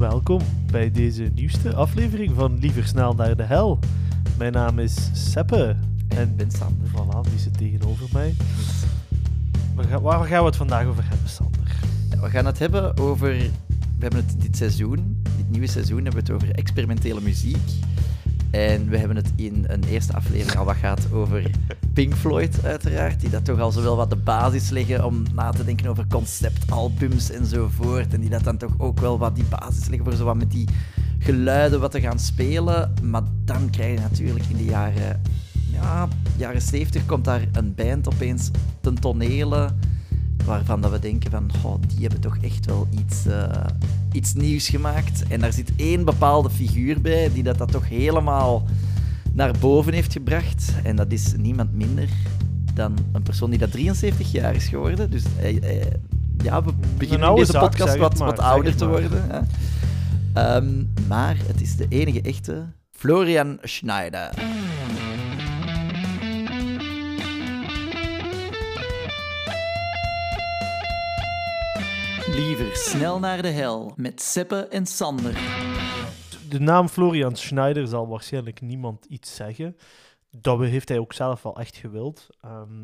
Welkom bij deze nieuwste aflevering van Liever Snel naar de Hel. Mijn naam is Seppe en Ben Sander. voilà, die zit tegenover mij. Waar, ga- waar gaan we het vandaag over hebben, Sander? Ja, we gaan het hebben over. We hebben het dit seizoen, dit nieuwe seizoen, hebben we het over experimentele muziek. En we hebben het in een eerste aflevering al wat gehad over Pink Floyd, uiteraard. Die dat toch al zowel wat de basis leggen om na te denken over conceptalbums enzovoort. En die dat dan toch ook wel wat die basis leggen voor zo wat met die geluiden wat te gaan spelen. Maar dan krijg je natuurlijk in de jaren, ja, jaren 70 komt daar een band opeens ten tonele waarvan dat we denken van, oh, die hebben toch echt wel iets, eh, iets nieuws gemaakt. En daar zit één bepaalde figuur bij die dat, dat toch helemaal naar boven heeft gebracht. En dat is niemand minder dan een persoon die dat 73 jaar is geworden. Dus eh, eh, ja, we beginnen in deze zaak, podcast wat, maar, wat ouder te worden. Ja. Ehm, maar het is de enige echte Florian Schneider. Liever snel naar de hel met Seppe en Sander. De naam Florian Schneider zal waarschijnlijk niemand iets zeggen. Dat heeft hij ook zelf wel echt gewild. Ehm,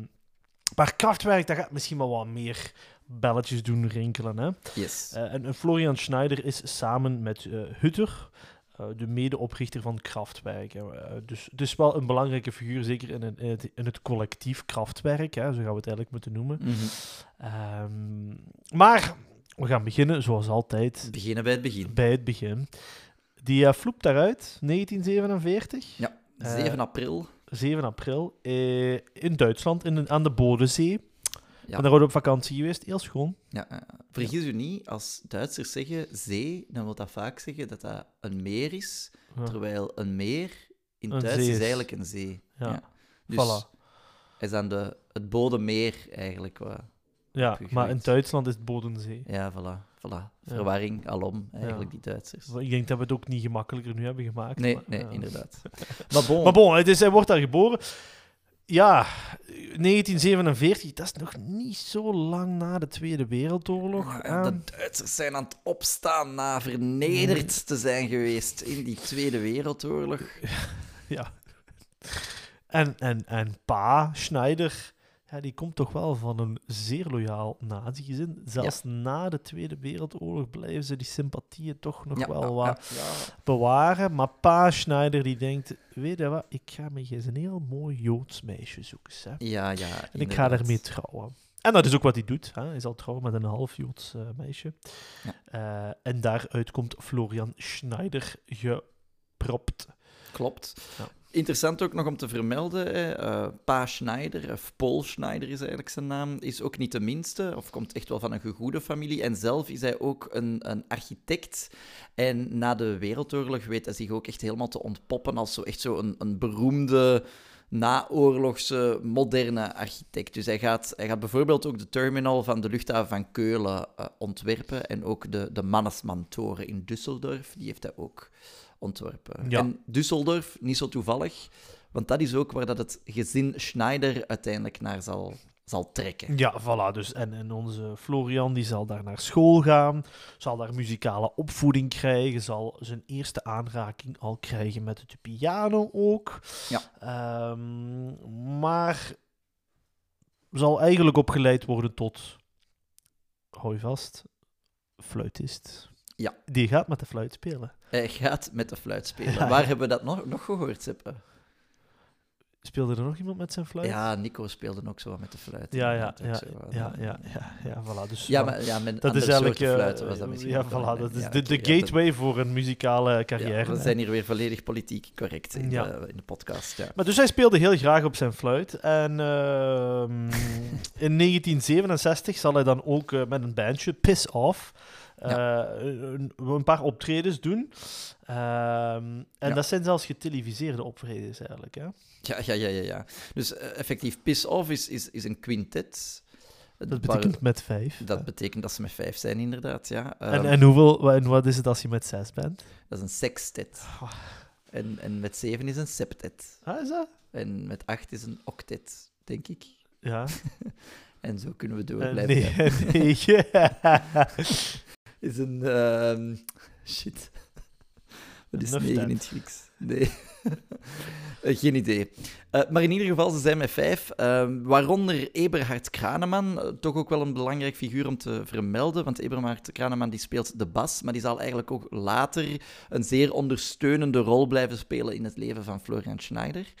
maar Kraftwerk, dat gaat misschien wel wat meer belletjes doen rinkelen. Hè? Yes. Eh, en, en Florian Schneider is samen met eh, Hutter eh, de medeoprichter van Kraftwerk. hè. Dus, dus wel een belangrijke figuur, zeker in, het- in het, in het collectief Kraftwerk. Hè? Zo gaan we het eigenlijk moeten noemen. Mhm. Ehm, maar we gaan beginnen, zoals altijd, Beginnen bij het begin. bij het begin. Die uh, floept daaruit, 1947, Ja, Eh, 7 april. 7 april, eh, in Duitsland, in, aan de Bodensee. Ja. En daar worden we op vakantie geweest, heel schoon. Ja, eh, vergis u niet, als Duitsers zeggen zee, dan wil dat vaak zeggen dat dat een meer is, Ja. terwijl een meer in Een Duits is is. eigenlijk een zee. Ja. Dus Voilà. is dan de, het Bodemeer eigenlijk. Wat, Ja, maar in. Duitsland is het Bodensee. ja, voilà, voilà. Verwarring alom, eigenlijk, die Duitsers. Ik denk dat we het ook niet gemakkelijker nu hebben gemaakt. Nee, maar, nee, ja. inderdaad. Maar bon, Maar bon, het is, hij wordt daar geboren. Ja, 1947, dat is nog niet zo lang na de Tweede Wereldoorlog. Ja, Ehm, de Duitsers zijn aan het opstaan na vernederd te zijn geweest in die Tweede Wereldoorlog. ja. En, en, en pa, Schneider, ja, die komt toch wel van een zeer loyaal nazi-gezin. Zelfs na de Tweede Wereldoorlog blijven ze die sympathieën toch nog Ja, wel wat bewaren. Maar pa Schneider die denkt, weet je wat, ik ga me eens een heel mooi Joods meisje zoeken. Hè? Ja, ja. En ik ga daarmee trouwen. En dat is ook wat hij doet. Hè? Hij zal trouwen met een half Joods eh, meisje. Eh, en daaruit komt Florian Schneider gepropt. Klopt. Interessant ook nog om te vermelden, eh, Pa Schneider, of Paul Schneider is eigenlijk zijn naam, is ook niet de minste, of komt echt wel van een gegoede familie. En zelf is hij ook een, een architect. En na de Wereldoorlog weet hij zich ook echt helemaal te ontpoppen als zo, echt zo een, een beroemde naoorlogse moderne architect. Dus hij gaat, hij gaat bijvoorbeeld ook de terminal van de luchthaven van Keulen eh, ontwerpen en ook de, de Mannesman-toren in Düsseldorf, die heeft hij ook ontworpen. Ja. En Düsseldorf, niet zo toevallig, want dat is ook waar dat het gezin Schneider uiteindelijk naar zal, zal trekken. Ja, voilà. Dus, en, en onze Florian die zal daar naar school gaan, zal daar muzikale opvoeding krijgen, zal zijn eerste aanraking al krijgen met de piano ook. Ja. Ehm, maar zal eigenlijk opgeleid worden tot, hou je vast, fluitist. Ja. Die gaat met de fluit spelen. Hij gaat met de fluit spelen. Ja. Waar hebben we dat nog, nog gehoord, Seppe? Speelde er nog iemand met zijn fluit? Ja, Nico speelde ook zo wat met de fluit. ja, ja, ja, ja, eh, ja, ja, ja, voilà. Dus, Ja, maar ja, met dat is eigenlijk soorten eh, fluiten was dat misschien ja, voilà, dat is Ja, de, de ja, gateway voor een muzikale carrière. We hè. zijn hier weer volledig politiek correct in, Ja. de, in de podcast. Ja. Maar dus hij speelde heel graag op zijn fluit. En ehm, in 1967 zal hij dan ook eh, met een bandje, Piss Off, eh, een, een paar optredens doen. Ehm, en Ja. dat zijn zelfs geteleviseerde optredens eigenlijk. Hè? Ja, ja, ja, ja, ja. Dus eh, effectief, Piss Off is, is, is een quintet. Dat betekent met vijf. dat betekent dat ze met vijf zijn, inderdaad, ja. en, Ehm, en, hoeveel, en wat is het als je met zes bent? Dat is een sextet. Oh. En, en met zeven is een septet. Ah, is dat? En met acht is een octet, denk ik. Ja. En zo kunnen we door blijven nee, nee. Is een... ehm, Shit. Wat is Nuff 9 that. in het Grieks? Nee. Eh, geen idee. Eh, maar in ieder geval, ze zijn met vijf. eh, waaronder Eberhard Kraneman. eh, toch ook wel een belangrijk figuur om te vermelden. Want Eberhard Kraneman die speelt de bas. Maar die zal eigenlijk ook later een zeer ondersteunende rol blijven spelen in het leven van Florian Schneider.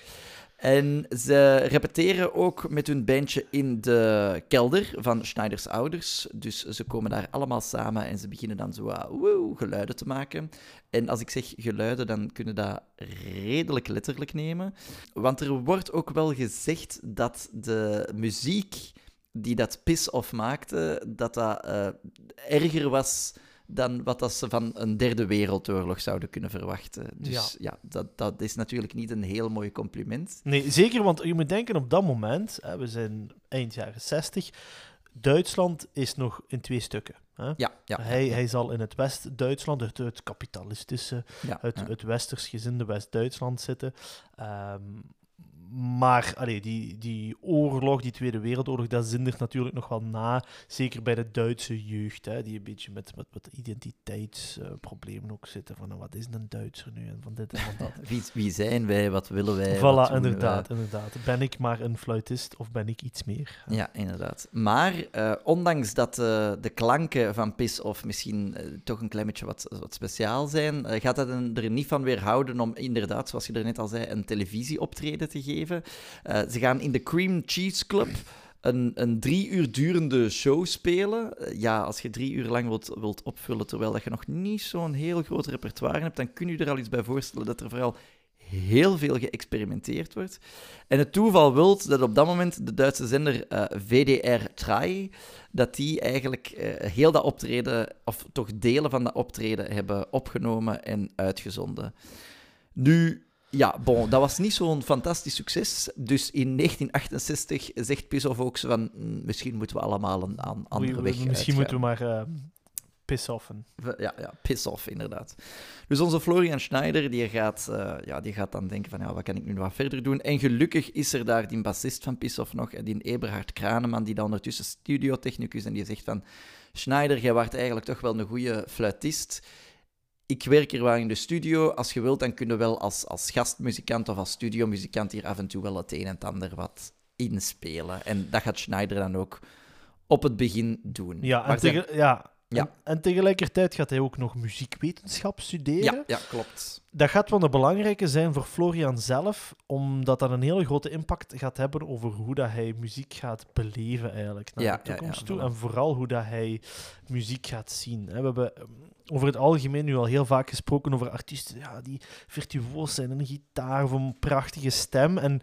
En ze repeteren ook met hun bandje in de kelder van Schneiders ouders. Dus ze komen daar allemaal samen en ze beginnen dan zo wat woe, geluiden te maken. En als ik zeg geluiden, dan kunnen dat redelijk letterlijk nemen. Want er wordt ook wel gezegd dat de muziek die dat piss-off maakte, dat dat eh, erger was dan wat dat ze van een derde wereldoorlog zouden kunnen verwachten. Dus ja, dat, dat is natuurlijk niet een heel mooi compliment. Nee, zeker, want je moet denken op dat moment, hè, we zijn eind jaren 60, Duitsland is nog in twee stukken. Hè? Ja, ja. hij, ja, hij zal in het West-Duitsland, het, het kapitalistische, het, het westers gezinde West-Duitsland zitten. Ehm, maar allee, die, die oorlog, die Tweede Wereldoorlog, dat zindert natuurlijk nog wel na. Zeker bij de Duitse jeugd, hè, die een beetje met, met, met identiteitsproblemen ook zitten. Van nou, wat is een Duitser nu en van dit en van dat. Wie, wie zijn wij? Wat willen wij? voilà, wij? inderdaad, inderdaad. Ben ik maar een fluitist of ben ik iets meer? Ja, inderdaad. Maar eh, ondanks dat eh, de klanken van Piss Off misschien eh, toch een klein beetje wat, wat speciaal zijn, gaat dat een- er niet van weerhouden om inderdaad, zoals je er net al zei, een televisieoptreden te geven. Eh, ze gaan in de Cream Cheese Club een, een drie uur durende show spelen. Eh, ja, als je drie uur lang wilt, wilt opvullen terwijl dat je nog niet zo'n heel groot repertoire hebt, dan kun je er al iets bij voorstellen dat er vooral heel veel geëxperimenteerd wordt. En het toeval wil dat op dat moment de Duitse zender eh, VDR 3, dat die eigenlijk heel dat optreden, of toch delen van dat optreden, hebben opgenomen en uitgezonden. Nu, ja, bon, dat was niet zo'n fantastisch succes. Dus in 1968 zegt Pissoff ook van, "Mm, misschien moeten we allemaal een aan, andere weg Misschien uitgaan." moeten we maar eh piss-offen. Ja, ja, piss off, inderdaad. Dus onze Florian Schneider, die gaat, eh, ja, die gaat dan denken van, ja, wat kan ik nu nog wat verder doen? En gelukkig is er daar die bassist van Piss Off nog, eh, die Eberhard Kraneman, die dan ondertussen studiotechnicus, en die zegt van, Schneider, jij waart eigenlijk toch wel een goede fluitist. Ik werk hier wel in de studio. Als je wilt, dan kunnen we wel als, als gastmuzikant of als studiomuzikant hier af en toe wel het een en het ander wat inspelen. En dat gaat Schneider dan ook op het begin doen. Ja, en, Maar zijn- tege- ja. Ja. En, en tegelijkertijd gaat hij ook nog muziekwetenschap studeren. ja, ja, klopt. Dat gaat wel een belangrijke zijn voor Florian zelf, omdat dat een hele grote impact gaat hebben over hoe dat hij muziek gaat beleven eigenlijk naar Ja, de ja, toekomst toe. En vooral hoe dat hij muziek gaat zien. We hebben ehm, over het algemeen nu al heel vaak gesproken over artiesten ja, die virtuoos zijn, een gitaar of een prachtige stem. En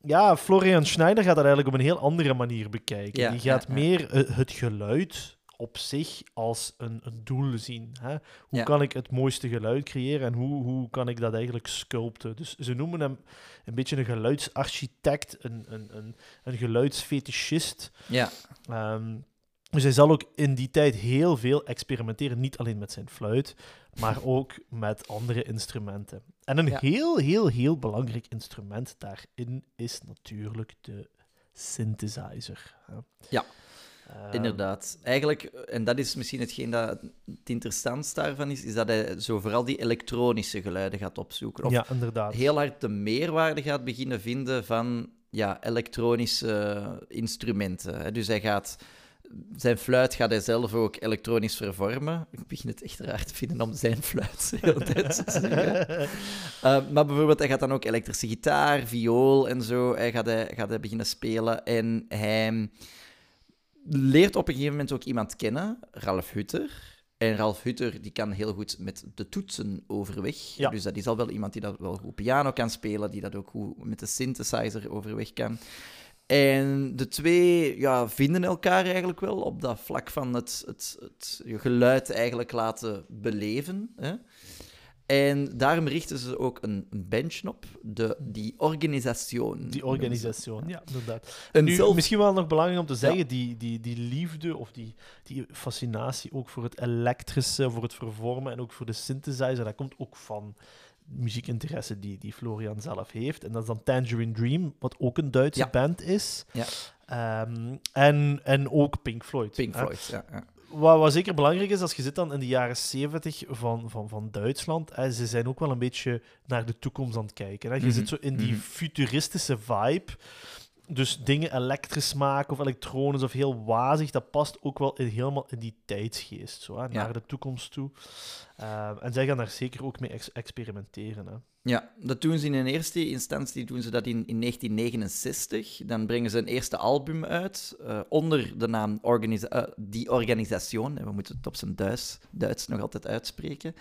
ja, Florian Schneider gaat dat eigenlijk op een heel andere manier bekijken. Die gaat meer eh, het geluid op zich als een, een doel zien. Hè? Hoe Ja. kan ik het mooiste geluid creëren en hoe, hoe kan ik dat eigenlijk sculpten? Dus ze noemen hem een beetje een geluidsarchitect, een, een, een, een geluidsfetischist. Ja, Ehm, dus hij zal ook in die tijd heel veel experimenteren, niet alleen met zijn fluit, maar ook met andere instrumenten. En een Ja. heel, heel, heel belangrijk instrument daarin is natuurlijk de synthesizer. Ja, Inderdaad. Eigenlijk, en dat is misschien hetgeen dat het interessantste daarvan is, is dat hij zo vooral die elektronische geluiden gaat opzoeken. Of Ja, inderdaad. heel hard de meerwaarde gaat beginnen vinden van ja, elektronische instrumenten. Dus hij gaat... Zijn fluit gaat hij zelf ook elektronisch vervormen. Ik begin het echt raar te vinden om zijn fluit de hele tijd te zeggen. Uh, maar bijvoorbeeld, hij gaat dan ook elektrische gitaar, viool en zo. Hij gaat, hij, gaat hij beginnen spelen. En hij leert op een gegeven moment ook iemand kennen, Ralf Hutter. En Ralf Hutter die kan heel goed met de toetsen overweg. Ja. Dus dat is al wel iemand die dat wel goed piano kan spelen, die dat ook goed met de synthesizer overweg kan. En de twee ja, vinden elkaar eigenlijk wel op dat vlak van het, het, het geluid eigenlijk laten beleven. Hè? En daarom richten ze ook een bandje op, de, die organisation. Die organisatie, ja, inderdaad. Een Nu, zelf- Misschien wel nog belangrijk om te zeggen, Ja. die, die, die liefde of die, die fascinatie ook voor het elektrische, voor het vervormen en ook voor de synthesizer, dat komt ook van muziekinteresse die, die Florian zelf heeft. En dat is dan Tangerine Dream, wat ook een Duitse Ja. band is. Ja. Ehm, en, en ook Pink Floyd. Pink. Floyd, ja. ja. Wat, wat zeker belangrijk is, als je zit dan in de jaren 70 van, van, van Duitsland, hè, ze zijn ook wel een beetje naar de toekomst aan het kijken. Hè. Je Mhm, zit zo in die mhm. futuristische vibe. Dus dingen elektrisch maken of elektronisch of heel wazig, dat past ook wel in, helemaal in die tijdsgeest, zo, hè, naar de toekomst toe. Ehm, en zij gaan daar zeker ook mee ex- experimenteren. Hè. Ja, dat doen ze in eerste instantie doen ze dat in, in 1969. Dan brengen ze een eerste album uit eh, onder de naam organisa eh, Die Organisation. En we moeten het op zijn Duits, Duits nog altijd uitspreken.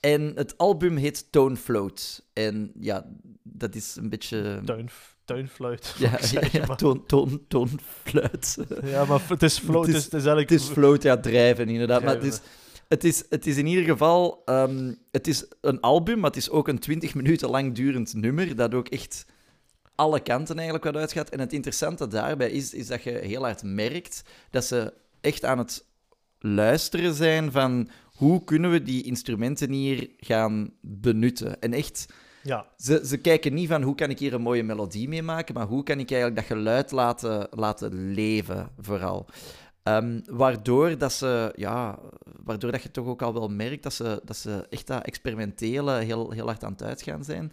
En het album heet Tone Float. En ja, dat is een beetje... Tuin, tuinfluit. Ja, zou ik zeggen, ja, maar- toon, toon, toonfluit. ja, maar het is float, Het is- is, het is eigenlijk... Het is float, ja, drijven inderdaad. Maar het is, het, is, het is in ieder geval ehm, het is een album, maar het is ook een 20 minuten lang durend nummer, dat ook echt alle kanten eigenlijk wat uitgaat. En het interessante daarbij is, is dat je heel hard merkt dat ze echt aan het luisteren zijn van hoe kunnen we die instrumenten hier gaan benutten. En echt... Ja, Ze, ze kijken niet van hoe kan ik hier een mooie melodie mee maken, maar hoe kan ik eigenlijk dat geluid laten, laten leven, vooral. Ehm, waardoor, dat ze, ja, waardoor dat je toch ook al wel merkt dat ze, dat ze echt dat experimentele heel, heel hard aan het uitgaan zijn.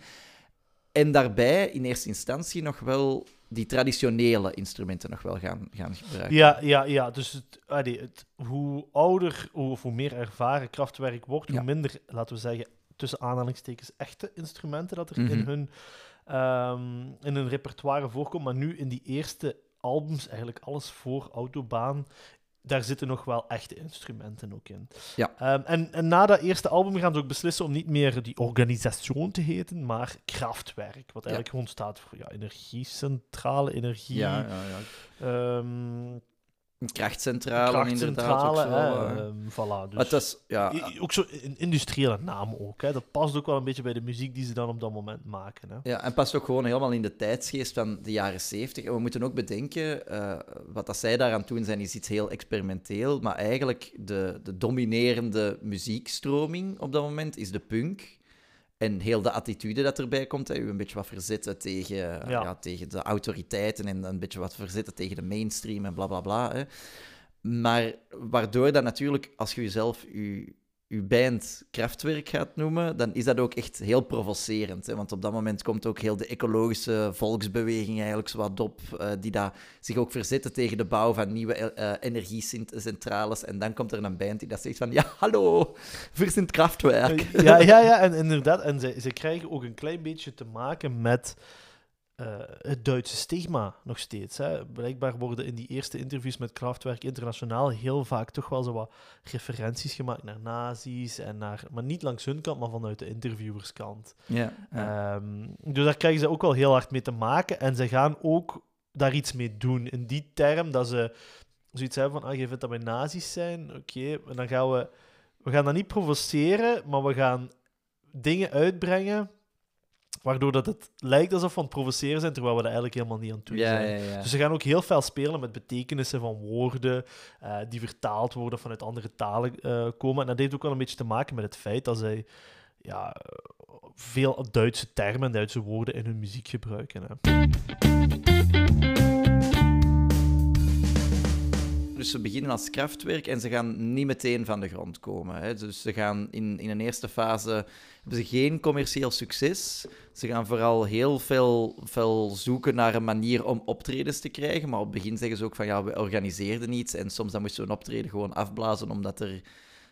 En daarbij in eerste instantie nog wel die traditionele instrumenten nog wel gaan, gaan gebruiken. Ja, ja, ja. Dus het, allee, het, hoe ouder of hoe meer ervaren krachtwerk wordt, hoe minder, laten we zeggen, tussen aanhalingstekens, echte instrumenten dat er in, Mhm. hun, ehm, in hun repertoire voorkomt. Maar nu in die eerste albums, eigenlijk alles voor Autobaan, daar zitten nog wel echte instrumenten ook in. Ja. Ehm, en, en na dat eerste album gaan ze ook beslissen om niet meer die organisation te heten, maar Kraftwerk. Wat eigenlijk gewoon staat voor ja, energiecentrale, energie. ja, ja, ja. ehm, Een krachtcentrale, inderdaad. Ook krachtcentrale, zo, hè, eh. ehm, voilà. Dus, het is, ja, I- Ook zo een industriële naam ook. Hè. Dat past ook wel een beetje bij de muziek die ze dan op dat moment maken. Hè. Ja, en past ook gewoon helemaal in de tijdsgeest van de jaren 70. En we moeten ook bedenken, eh, wat dat zij daaraan doen zijn, is iets heel experimenteel. Maar eigenlijk de, de dominerende muziekstroming op dat moment is de punk. En heel de attitude dat erbij komt, hè, u een beetje wat verzetten tegen, ja. tegen de autoriteiten en een beetje wat verzetten tegen de mainstream en bla bla bla. Hè. Maar waardoor dat natuurlijk, als je jezelf je, je band Kraftwerk gaat noemen, dan is dat ook echt heel provocerend. Hè? Want op dat moment komt ook heel de ecologische volksbeweging eigenlijk zo wat op, eh, die daar zich ook verzetten tegen de bouw van nieuwe eh, energiecentrales. En dan komt er een band die dat zegt van, ja, hallo, wir sind Kraftwerk. Ja, ja, ja, en inderdaad. En ze, ze krijgen ook een klein beetje te maken met eh, het Duitse stigma nog steeds. Hè. Blijkbaar worden in die eerste interviews met Kraftwerk Internationaal heel vaak toch wel zo wat referenties gemaakt naar nazi's. En naar, maar niet langs hun kant, maar vanuit de interviewerskant. Ja, ja. Ehm, dus daar krijgen ze ook wel heel hard mee te maken. En ze gaan ook daar iets mee doen. In die term dat ze zoiets hebben van, ah, je vindt dat wij nazi's zijn? Oké, en dan gaan we... We gaan dat niet provoceren, maar we gaan dingen uitbrengen waardoor dat het lijkt alsof we aan het provoceren zijn, terwijl we dat eigenlijk helemaal niet aan het doen ja, zijn. ja, ja. Dus ze gaan ook heel veel spelen met betekenissen van woorden eh, die vertaald worden vanuit andere talen eh, komen. En dat heeft ook wel een beetje te maken met het feit dat zij ja, veel Duitse termen, Duitse woorden in hun muziek gebruiken. Hè. Dus ze beginnen als krachtwerk en ze gaan niet meteen van de grond komen. Hè. Dus ze gaan in, in een eerste fase hebben ze geen commercieel succes. Ze gaan vooral heel veel, veel zoeken naar een manier om optredens te krijgen. Maar op het begin zeggen ze ook van ja, we organiseerden iets. En soms dan moesten we een optreden gewoon afblazen omdat er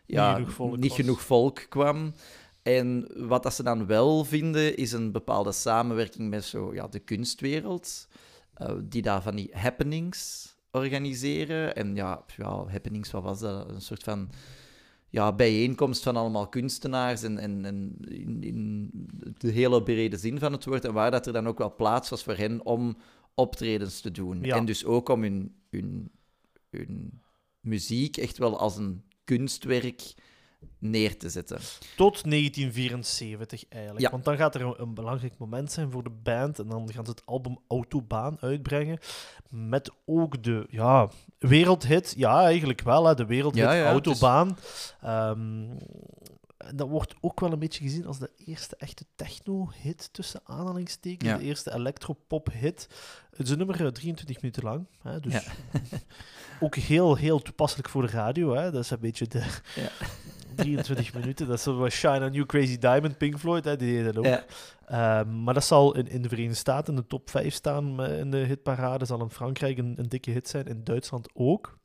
ja, Niet genoeg volk kwam. En wat dat ze dan wel vinden, is een bepaalde samenwerking met zo, ja, de kunstwereld. eh, die daar van die happenings organiseren. En ja, ja, happenings, wat was dat? Een soort van ja, bijeenkomst van allemaal kunstenaars en, en, en in, in de hele brede zin van het woord. En waar dat er dan ook wel plaats was voor hen om optredens te doen. Ja. En dus ook om hun, hun, hun muziek echt wel als een kunstwerk neer te zetten. Tot 1974 eigenlijk. Ja. Want dan gaat er een, een belangrijk moment zijn voor de band. En dan gaan ze het album Autobaan uitbrengen. Met ook de ja, wereldhit. Ja, eigenlijk wel. Hè, de wereldhit Ja, ja, het is- Autobaan. Ehm, dat wordt ook wel een beetje gezien als de eerste echte techno-hit tussen aanhalingstekens. De eerste electropop-hit. Het is een nummer eh, 23 minuten lang. Hè, dus ook heel, heel toepasselijk voor de radio. Hè. Dat is een beetje de Ja. 23 minuten. Dat is wat Shine on You Crazy Diamond, Pink Floyd. Hè, die deed dat ook. Ja. Ehm, maar dat zal in, in de Verenigde Staten in de top 5 staan eh, in de hitparade. Zal in Frankrijk een, een dikke hit zijn. In Duitsland ook.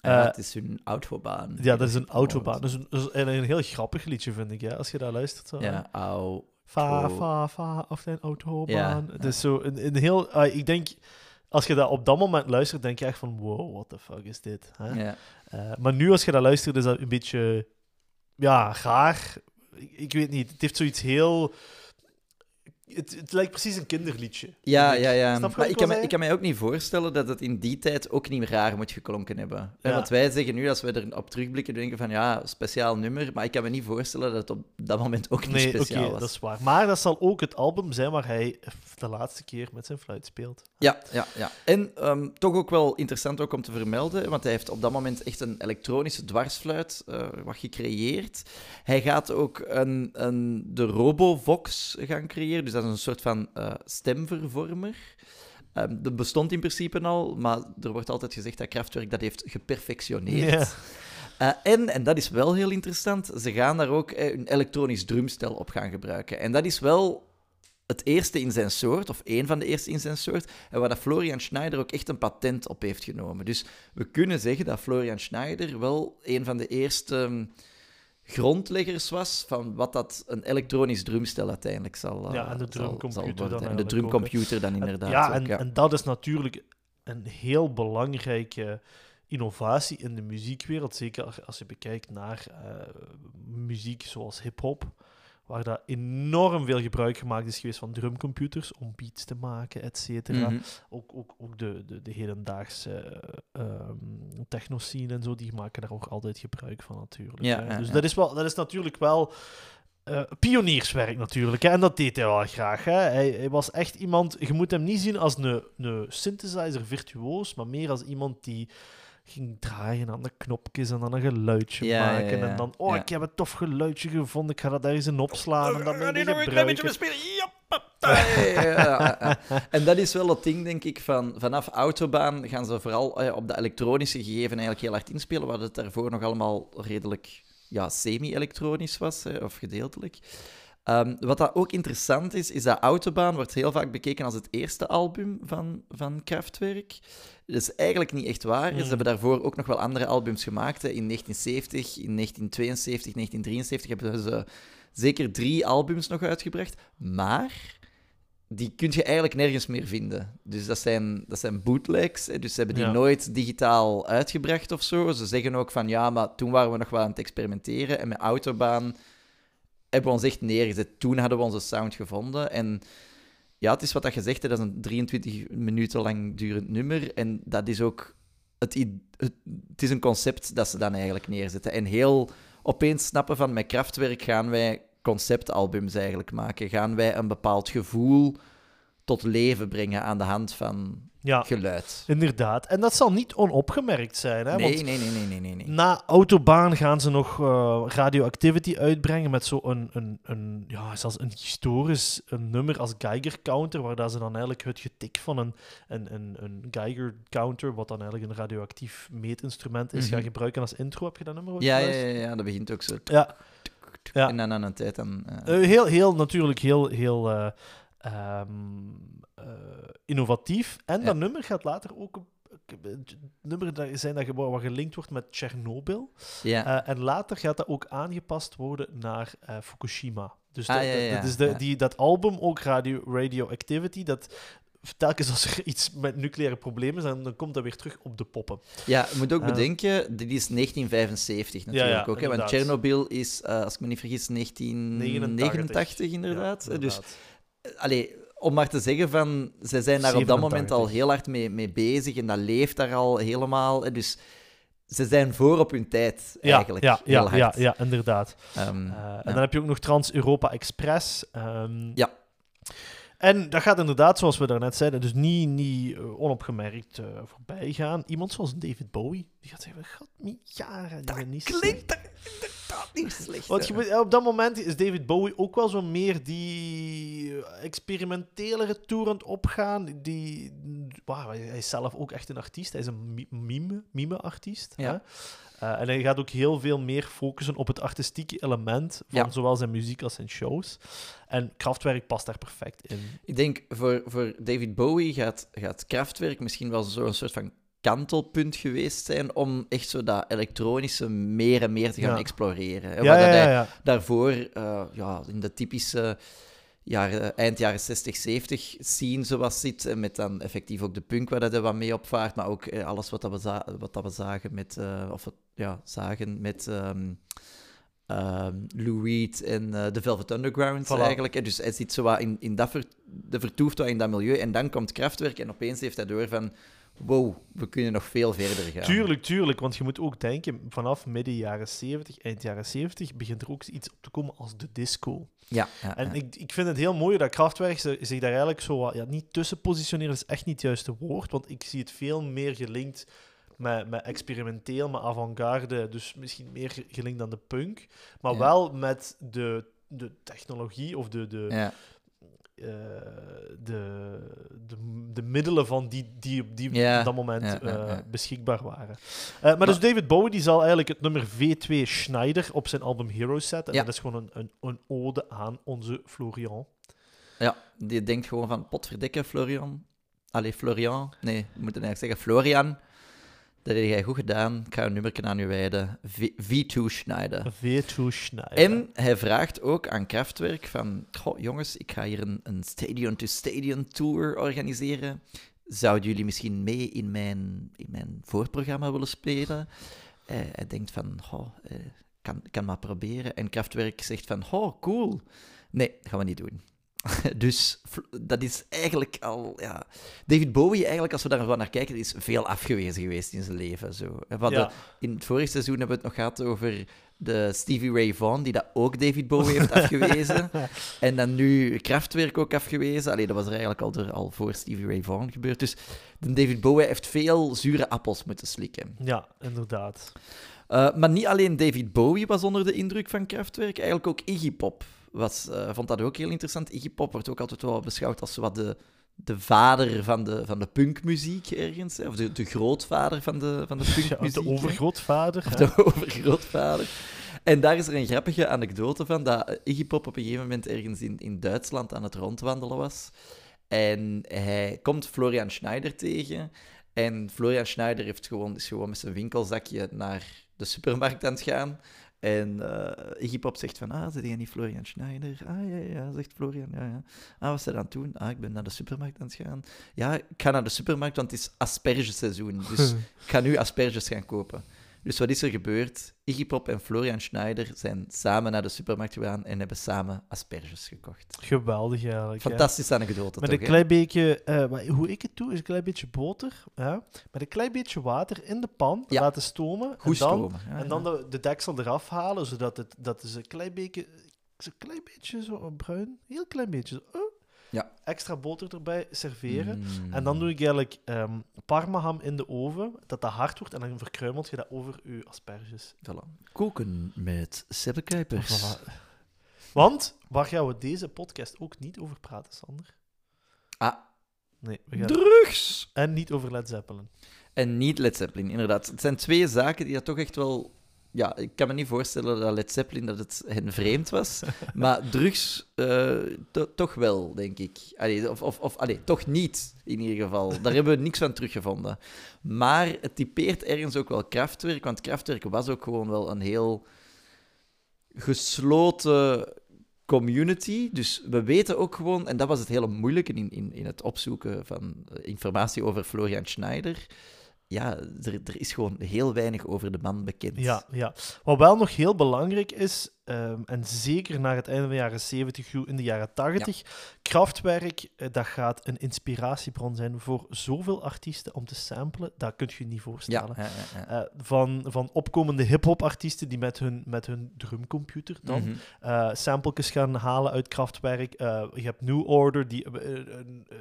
Eh, het is hun autobaan. Ja, dat is een autobaan. Dat is een, dat is een, een heel grappig liedje, vind ik, ja, als je daar luistert. Zo. Ja, au. Fa, fa, fa, of een autobaan. Ja, Het ja. is zo een, een heel... ah, ik denk, als je dat op dat moment luistert, denk je echt van, wow, what the fuck is dit? Hè? Ja. Eh, maar nu, als je dat luistert, is dat een beetje... Ja, raar. Ik, ik weet niet. Het heeft zoiets heel... Het, het lijkt precies een kinderliedje. Ja, ja, ja. Snap Maar ik kan, me, ik kan mij ook niet voorstellen dat het in die tijd ook niet meer raar moet geklonken hebben. Ja. Want wij zeggen nu, als we erop terugblikken, denken van ja, speciaal nummer. Maar ik kan me niet voorstellen dat het op dat moment ook niet Nee, speciaal was. dat is waar. Maar dat zal ook het album zijn waar hij de laatste keer met zijn fluit speelt. Ja, ja, ja. En ehm, toch ook wel interessant ook om te vermelden, want hij heeft op dat moment echt een elektronische dwarsfluit eh, wat gecreëerd. Hij gaat ook een, een, de Robovox gaan creëren, dus dat is een soort van eh, stemvervormer. Ehm, dat bestond in principe al, maar er wordt altijd gezegd dat Kraftwerk dat heeft geperfectioneerd. Eh, en, en dat is wel heel interessant, ze gaan daar ook eh, een elektronisch drumstel op gaan gebruiken. En dat is wel het eerste in zijn soort, of één van de eerste in zijn soort, en waar dat Florian Schneider ook echt een patent op heeft genomen. Dus we kunnen zeggen dat Florian Schneider wel een van de eerste hm, grondleggers was van wat dat een elektronisch drumstel uiteindelijk zal, eh, Ja, en de zal- zal drumcomputer dan En de drumcomputer dan En- inderdaad. ja, ook, en, ja. en dat is natuurlijk een heel belangrijke innovatie in de muziekwereld. Zeker als- als je bekijkt naar eh, muziek zoals hip-hop, waar daar enorm veel gebruik gemaakt is geweest van drumcomputers om beats te maken, et cetera. Mhm. Ook, ook, ook de, de, de hedendaagse uh, techno-scene en zo, die maken daar ook altijd gebruik van natuurlijk. Ja, hè. ja, dus ja. Dat, is wel, dat is natuurlijk wel eh, pionierswerk natuurlijk. Hè. En dat deed hij wel graag. Hè. Hij, hij was echt iemand... Je moet hem niet zien als een, een synthesizer virtuoos, maar meer als iemand die ging draaien aan de knopjes en dan een geluidje Ja, maken. ja. En dan, oh, ik heb een tof geluidje gevonden, ik ga dat ergens in opslaan en dan die mee nog een beetje bespelen? En dat is wel het ding, denk ik, van vanaf Autobaan gaan ze vooral eh, op de elektronische gegeven eigenlijk heel hard inspelen, waar het daarvoor nog allemaal redelijk ja, semi-elektronisch was, hè, of gedeeltelijk. Ehm, wat dat ook interessant is, is dat Autobaan wordt heel vaak bekeken als het eerste album van, van Kraftwerk. Dat is eigenlijk niet echt waar. Ze Mm. hebben daarvoor ook nog wel andere albums gemaakt. Hè. In 1970, in 1972, 1973 hebben ze zeker drie albums nog uitgebracht. Maar die kun je eigenlijk nergens meer vinden. Dus dat zijn, dat zijn bootlegs. Hè. Dus ze hebben die Ja. nooit digitaal uitgebracht of zo. Ze zeggen ook van ja, maar toen waren we nog wel aan het experimenteren. En met Autobaan hebben we ons echt neergezet. Toen hadden we onze sound gevonden. En ja, het is wat dat gezegd, hè, dat is een 23 minuten lang durend nummer. En dat is ook... Het, het is een concept dat ze dan eigenlijk neerzetten. En heel opeens snappen van, met Kraftwerk gaan wij conceptalbums eigenlijk maken. Gaan wij een bepaald gevoel tot leven brengen aan de hand van Ja, geluid. inderdaad. En dat zal niet onopgemerkt zijn. Hè? Nee, want nee, nee, nee, nee, nee, nee. Na Autobaan gaan ze nog eh, Radioactivity uitbrengen met zo'n een, een, een, ja, zelfs een historisch een nummer als Geiger Counter, waar dat ze dan eigenlijk het getik van een, een, een, een Geiger Counter, wat dan eigenlijk een radioactief meetinstrument is, Mhm. gaan gebruiken als intro. Heb je dat nummer ooit Ja, ja, ja, ja, dat begint ook zo. Ja. Ja. En dan aan een tijd dan... eh, Eh, heel, heel, natuurlijk heel, heel eh, ehm, eh, innovatief. En Ja. dat nummer gaat later ook een een nummer dat zijn dat wat gelinkt wordt met Tsjernobyl. ja. Eh, en later gaat dat ook aangepast worden naar eh, Fukushima. Dus Ah, dat, ja, dat- ja, dat is de, die, dat album, ook Radio, Radioactivity, dat telkens als er iets met nucleaire problemen zijn, dan komt dat weer terug op de poppen. Ja, je moet ook bedenken, dit is 1975 natuurlijk ja, ook. Hè, want. Chernobyl is, als ik me niet vergis, 1989 inderdaad. Ja, dus, inderdaad. Allee, om maar te zeggen van, zij zijn daar op dat moment 87. al heel hard mee, mee bezig en dat leeft daar al helemaal. Dus ze zijn voor op hun tijd, ja, eigenlijk. ja, heel ja, ja, hard. ja, inderdaad. Ehm, Eh, ja. En dan heb je ook nog Trans-Europa Express. ehm, Ja. En dat gaat inderdaad, zoals we daarnet zeiden, dus niet, niet eh, onopgemerkt eh, voorbij gaan. Iemand zoals David Bowie, die gaat zeggen, god, niet jaren. niet zien." er inderdaad echt slecht. Want je moet- op dat moment is David Bowie ook wel zo meer die experimentelere tour aan het opgaan. Die, wauw, hij is zelf ook echt een artiest. Hij is een mi- mime, mime-artiest. Ja. hè. Eh, en hij gaat ook heel veel meer focussen op het artistieke element van Ja. zowel zijn muziek als zijn shows. En Kraftwerk past daar perfect in. Ik denk voor, voor David Bowie gaat, gaat Kraftwerk misschien wel zo'n soort van kantelpunt geweest zijn om echt zo dat elektronische meer en meer te gaan Ja. exploreren. hè. Ja, ja, dat ja, hij daarvoor ja, ja, in de typische jaren, eind jaren 60, 70 scene zoals zit. En met dan effectief ook de punk waar dat hij wat mee opvaart. Maar ook eh, alles wat, dat we, za- wat dat we zagen met... eh, of ja, zagen met... ehm, Lou Reed en eh, The Velvet Underground Voilà. eigenlijk. hè. Dus hij zit zo wat in, in dat ver, de vertoeft wat in dat milieu. En dan komt Kraftwerk en opeens heeft hij door van... Wow, we kunnen nog veel verder gaan. Tuurlijk, tuurlijk. Want je moet ook denken, vanaf midden jaren 70, eind jaren 70, begint er ook iets op te komen als de disco. Ja, ja, En ja. ik, ik vind het heel mooi dat Kraftwerk zich daar eigenlijk zo ja, niet tussen positioneren, is echt niet het juiste woord. Want ik zie het veel meer gelinkt met, met experimenteel, met avant-garde. Dus misschien meer ge- gelinkt dan de punk. Maar Ja. wel met de, de technologie of de, de, eh, de, de, de middelen van die, die op die, dat moment eh, beschikbaar waren. Eh, maar, dus David Bowie die zal eigenlijk het nummer V2 Schneider op zijn album Heroes zetten. En Ja. dat is gewoon een, een, een ode aan onze Florian. Ja, die denkt gewoon van, potverdikke, Florian. Allee, Florian. Nee, we moeten eigenlijk zeggen Florian. Dat heb jij goed gedaan. Ik ga een nummer aan u wijden. V- V2 Schneider. V2 Schneider. En hij vraagt ook aan Kraftwerk van... Goh, jongens, ik ga hier een, een stadion-to-stadion tour organiseren. Zouden jullie misschien mee in mijn, in mijn voorprogramma willen spelen? Eh, hij denkt van... Goh, eh, kan, kan maar proberen. En Kraftwerk zegt van... Oh, cool. Nee, gaan we niet doen. Dus dat is eigenlijk al... Ja. David Bowie, eigenlijk, als we daar wel naar kijken, is veel afgewezen geweest in zijn leven. Zo. We hadden- Ja. In het vorige seizoen hebben we het nog gehad over de Stevie Ray Vaughan, die dat ook David Bowie heeft afgewezen. en dan nu Kraftwerk ook afgewezen. Allee, dat was er eigenlijk al, door, al voor Stevie Ray Vaughan gebeurd. Dus David Bowie heeft veel zure appels moeten slikken. Ja, inderdaad. Uh, maar niet alleen David Bowie was onder de indruk van Kraftwerk, eigenlijk ook Iggy Pop was, uh, vond dat ook heel interessant. Iggy Pop wordt ook altijd wel beschouwd als wat de, de vader van de, van de punkmuziek ergens, hè, of de, de grootvader van de, van de punkmuziek. Ja, de overgrootvader. Of de overgrootvader. En daar is er een grappige anekdote van, dat Iggy Pop op een gegeven moment ergens in, in Duitsland aan het rondwandelen was. En hij komt Florian Schneider tegen. En Florian Schneider heeft gewoon, is gewoon met zijn winkelzakje naar de supermarkt aan het gaan. En uh, Iggy Pop zegt van, ah, zit jij niet Florian Schneider? Ah, ja, ja, zegt Florian, ja, ja. Ah, wat aan het doen? Ah, ik ben naar de supermarkt aan het gaan. Ja, ik ga naar de supermarkt, want het is aspergeseizoen. Dus ik ga nu asperges gaan kopen. Dus wat is er gebeurd? Iggy Pop en Florian Schneider zijn samen naar de supermarkt gegaan en hebben samen asperges gekocht. Geweldig eigenlijk. Fantastische anekdote, Met toch, een klein beetje, uh, hoe ik het doe, is een klein beetje boter. Ja? Met een klein beetje water in de pan Ja. laten stomen. Goed en dan, stomen. Ja, en dan de, de deksel eraf halen, zodat het dat is een klein beetje, een klein beetje zo bruin, heel klein beetje. Zo, oh. Ja. Extra boter erbij serveren. Mm. En dan doe ik eigenlijk um, parmaham in de oven, dat dat hard wordt, en dan verkruimelt je dat over je asperges. Voilà. Koken met seppekuipers. Voilà. Want, waar gaan we deze podcast ook niet over praten, Sander? Ah. Nee, we gaan... Drugs! En niet over Led Zeppelin. En niet Led Zeppelin, inderdaad. Het zijn twee zaken die dat toch echt wel... Ja, ik kan me niet voorstellen dat Led Zeppelin dat het hen vreemd was. maar drugs uh, to toch wel, denk ik. Allee, of of, of allee, toch niet, in ieder geval. Daar hebben we niks van teruggevonden. Maar het typeert ergens ook wel Kraftwerk, want Kraftwerk was ook gewoon wel een heel gesloten community. Dus we weten ook gewoon, en dat was het hele moeilijke in, in, in het opzoeken van informatie over Florian Schneider. Ja, er, er is gewoon heel weinig over de man bekend. Ja, ja. Wat wel nog heel belangrijk is, um, en zeker naar het einde van de jaren 70, in de jaren 80, ja. Kraftwerk, uh, dat gaat een inspiratiebron zijn voor zoveel artiesten om te samplen, dat kun je je niet voorstellen. Ja, ja, ja, uh, van, van opkomende hip-hop artiesten die met hun, met hun drumcomputer dan mm -hmm. uh, sampletjes gaan halen uit Kraftwerk. Uh, je hebt New Order, die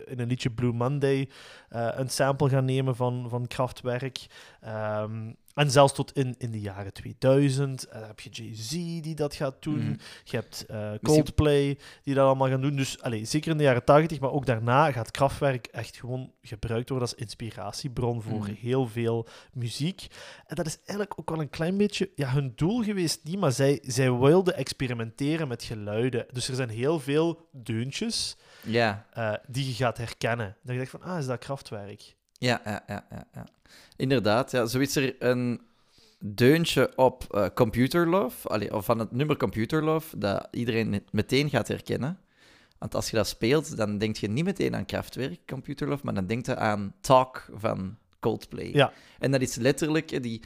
in een liedje Blue Monday een sample gaan nemen van, van Kraftwerk. Um, en zelfs tot in, in de jaren 2000 uh, heb je Jay-Z die dat gaat doen. Mhm. Je hebt uh, Coldplay die dat allemaal gaan doen. Dus allez, zeker in de jaren 80, maar ook daarna gaat Kraftwerk echt gewoon gebruikt worden als inspiratiebron voor Mhm. heel veel muziek. En dat is eigenlijk ook wel een klein beetje ja, hun doel geweest, niet, maar zij, zij wilden experimenteren met geluiden. Dus er zijn heel veel deuntjes uh, die je gaat herkennen. Dan denk je van, ah, is dat Kraftwerk? Ja, ja, ja, ja, ja. Inderdaad, ja. Zo is er een deuntje op uh, Computer Love, allee, of van het nummer Computer Love, dat iedereen meteen gaat herkennen. Want als je dat speelt, dan denk je niet meteen aan Kraftwerk, Computer Love, maar dan denk je aan Talk van Coldplay. Ja. En dat is letterlijk die...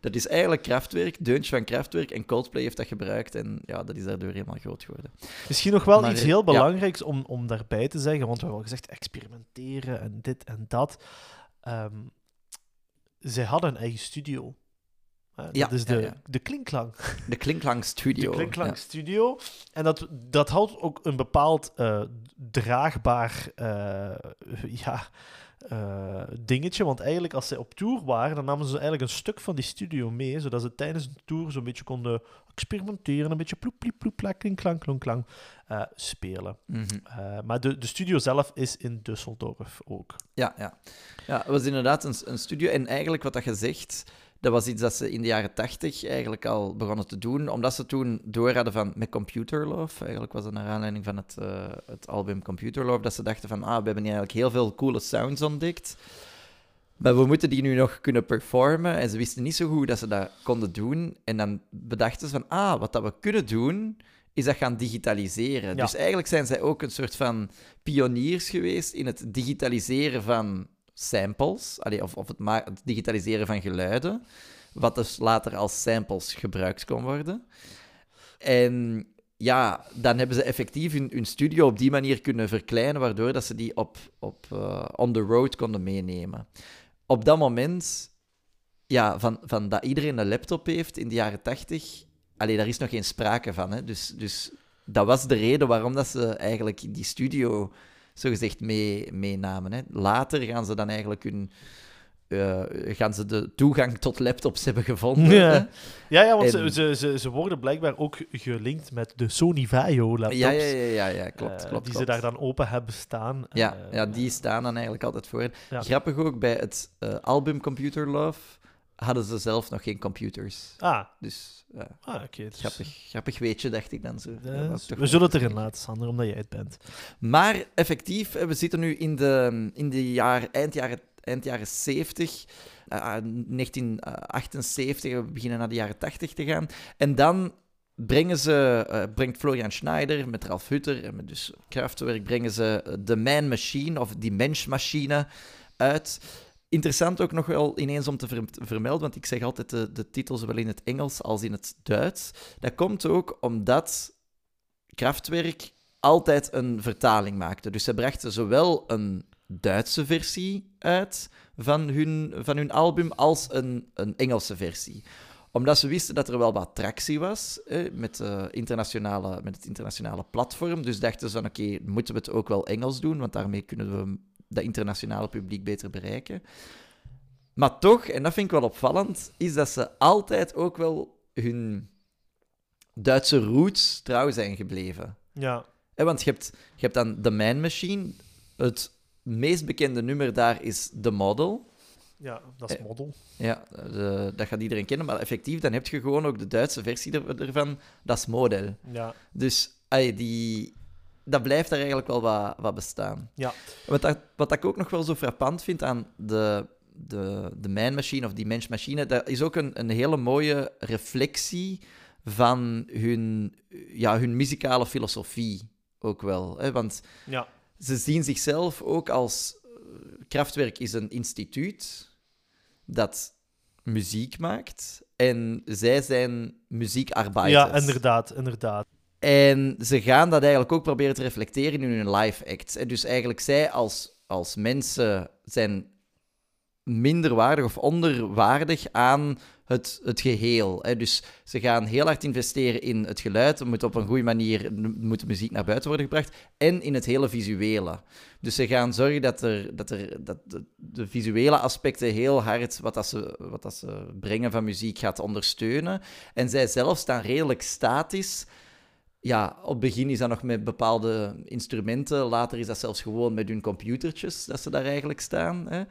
Dat is eigenlijk Kraftwerk, deuntje van Kraftwerk, en Coldplay heeft dat gebruikt. En ja, dat is daardoor helemaal groot geworden. Misschien nog wel Maar, iets eh, heel ja. belangrijks om, om daarbij te zeggen, want we hebben al gezegd experimenteren en dit en dat. Ehm, zij hadden een eigen studio. Eh, Ja, dat is de, ja. de Klinklang. De Klinklang Studio. De Klinklang Ja. Studio. En dat, dat houdt ook een bepaald eh, draagbaar eh, ja, dingetje. Want eigenlijk, als zij op tour waren, dan namen ze eigenlijk een stuk van die studio mee, zodat ze tijdens de tour zo'n beetje konden experimenteren, een beetje ploep, ploep, ploep, plak, eh, spelen. Mhm. Maar de, de studio zelf is in Düsseldorf ook. Ja, ja. ja, het was inderdaad een, een studio. En eigenlijk wat dat je zegt, dat was iets dat ze in de jaren tachtig eigenlijk al begonnen te doen. Omdat ze toen door hadden van met Computer Love. Eigenlijk was dat naar aanleiding van het, eh, het album Computer Love. Dat ze dachten van, ah, we hebben hier eigenlijk heel veel coole sounds ontdekt. Maar we moeten die nu nog kunnen performen. En ze wisten niet zo goed dat ze dat konden doen. En dan bedachten ze van, ah, wat dat we kunnen doen, is dat gaan digitaliseren. Ja. Dus eigenlijk zijn zij ook een soort van pioniers geweest in het digitaliseren van samples, of, of het, het digitaliseren van geluiden, wat dus later als samples gebruikt kon worden. En ja, dan hebben ze effectief hun, hun studio op die manier kunnen verkleinen, waardoor dat ze die op, op eh, on the road konden meenemen. Op dat moment, ja, van, van dat iedereen een laptop heeft in de jaren tachtig, allee, daar is nog geen sprake van. Hè? Dus, dus dat was de reden waarom dat ze eigenlijk die studio zogezegd mee, meenamen. Hè. Later gaan ze dan eigenlijk hun... eh, gaan ze de toegang tot laptops hebben gevonden. Ja. Ja, ja want En- ze, ze, ze, worden blijkbaar ook gelinkt met de Sony Vaio laptops. Ja, ja, ja, ja, ja, klopt, eh, klopt. die klopt. ze daar dan open hebben staan. Ja, Eh, ja, die staan dan eigenlijk altijd voor. Grappig ook, bij het album Computer Love hadden ze zelf nog geen computers. Ah, Dus ja, ah oké. dus- grappig, grappig weetje, dacht ik dan zo. eh, toch we zullen het erin laten, Sander, omdat jij het bent. Maar effectief, eh, we zitten nu in de, in de jaar, eind, jaren, eind jaren 70, eh, 1978, we beginnen naar de jaren 80 te gaan. En dan brengen ze, eh, brengt Florian Schneider met Ralf Hutter en met dus Kraftwerk, brengen ze eh, The Man Machine of Die Menschmachine uit. Interessant ook nog wel ineens om te ver- te vermelden, want ik zeg altijd de, de titel zowel in het Engels als in het Duits. Dat komt ook omdat Kraftwerk altijd een vertaling maakte. Dus ze brachten zowel een Duitse versie uit van hun, van hun album als een, een Engelse versie. Omdat ze wisten dat er wel wat tractie was eh, met, eh, internationale, met het internationale platform. Dus dachten ze oké, moeten we het ook wel Engels doen, want daarmee kunnen we dat internationale publiek beter bereiken. Maar toch, en dat vind ik wel opvallend, is dat ze altijd ook wel hun Duitse roots trouw zijn gebleven. Ja, Hè, want je hebt, je hebt dan The Man Machine. Het meest bekende nummer daar is The Model. ja dat is Eh, model. Ja, de- dat gaat iedereen kennen. Maar effectief, dan heb je gewoon ook de Duitse versie er- ervan. Dat is Model. Ja, Dus die, dat blijft daar eigenlijk wel wat, wat bestaan. Ja. Wat, dat, wat ik ook nog wel zo frappant vind aan de, de, de Man Machine of die Mensch-machine, dat is ook een, een hele mooie reflectie van hun, ja, hun muzikale filosofie ook wel. Hè? Want ja, ze zien zichzelf ook als... eh, Kraftwerk is een instituut dat muziek maakt en zij zijn muziekarbeiders. ja, inderdaad, inderdaad. En ze gaan dat eigenlijk ook proberen te reflecteren in hun live acts. En dus eigenlijk zij als, als mensen zijn minderwaardig of onderwaardig aan het, het geheel. Hè. Dus ze gaan heel hard investeren in het geluid. Moet op een goede manier moet muziek naar buiten worden gebracht. En in het hele visuele. Dus ze gaan zorgen dat, er, dat, er, dat de, de visuele aspecten heel hard wat, dat ze, wat dat ze brengen van muziek gaat ondersteunen. En zij zelf staan redelijk statisch ja, op het begin is dat nog met bepaalde instrumenten. Later is dat zelfs gewoon met hun computertjes dat ze daar eigenlijk staan. Hè.